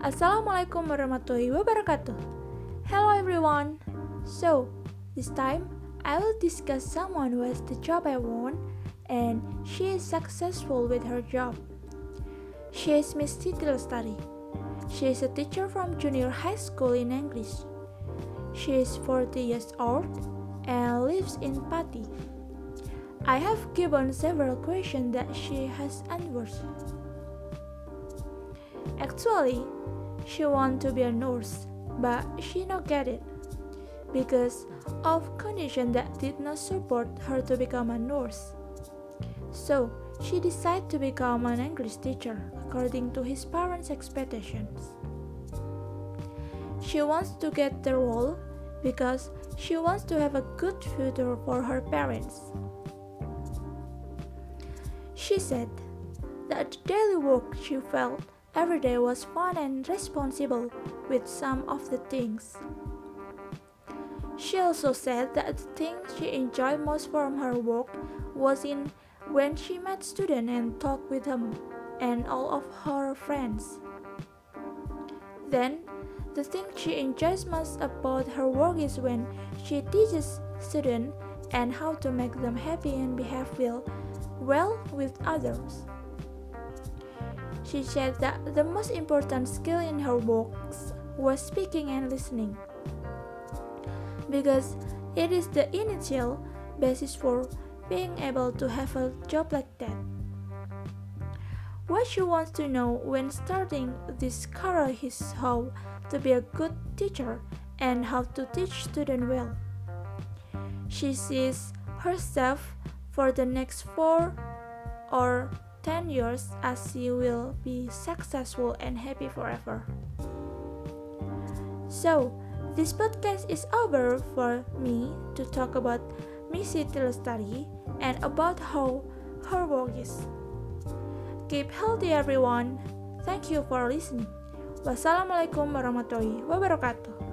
Assalamualaikum warahmatullahi wabarakatuh. Hello everyone. So, this time I will discuss someone who has the job I want and she is successful with her job. She is Miss Lestari. She is a teacher from junior high school in English. She is 40 years old and lives in Pati. I have given several questions that she has answered. Actually, she want to be a nurse, but she not get it because of condition that did not support her to become a nurse. So she decided to become an English teacher according to his parents' expectations. She wants to get the role because she wants to have a good future for her parents. She said that the daily work she felt Every day was fun and responsible with some of the things. She also said that the thing she enjoyed most from her work was in when she met students and talked with them and all of her friends. Then, the thing she enjoys most about her work is when she teaches students and how to make them happy and behave well, well with others. She said that the most important skill in her works was speaking and listening, because it is the initial basis for being able to have a job like that. What she wants to know when starting this career is how to be a good teacher and how to teach students well. She sees herself for the next four or 10 years as she will be successful and happy forever. So, this podcast is over for me to talk about Missy Tilestari and about how her work is. Keep healthy everyone. Thank you for listening. Wassalamualaikum warahmatullahi wabarakatuh.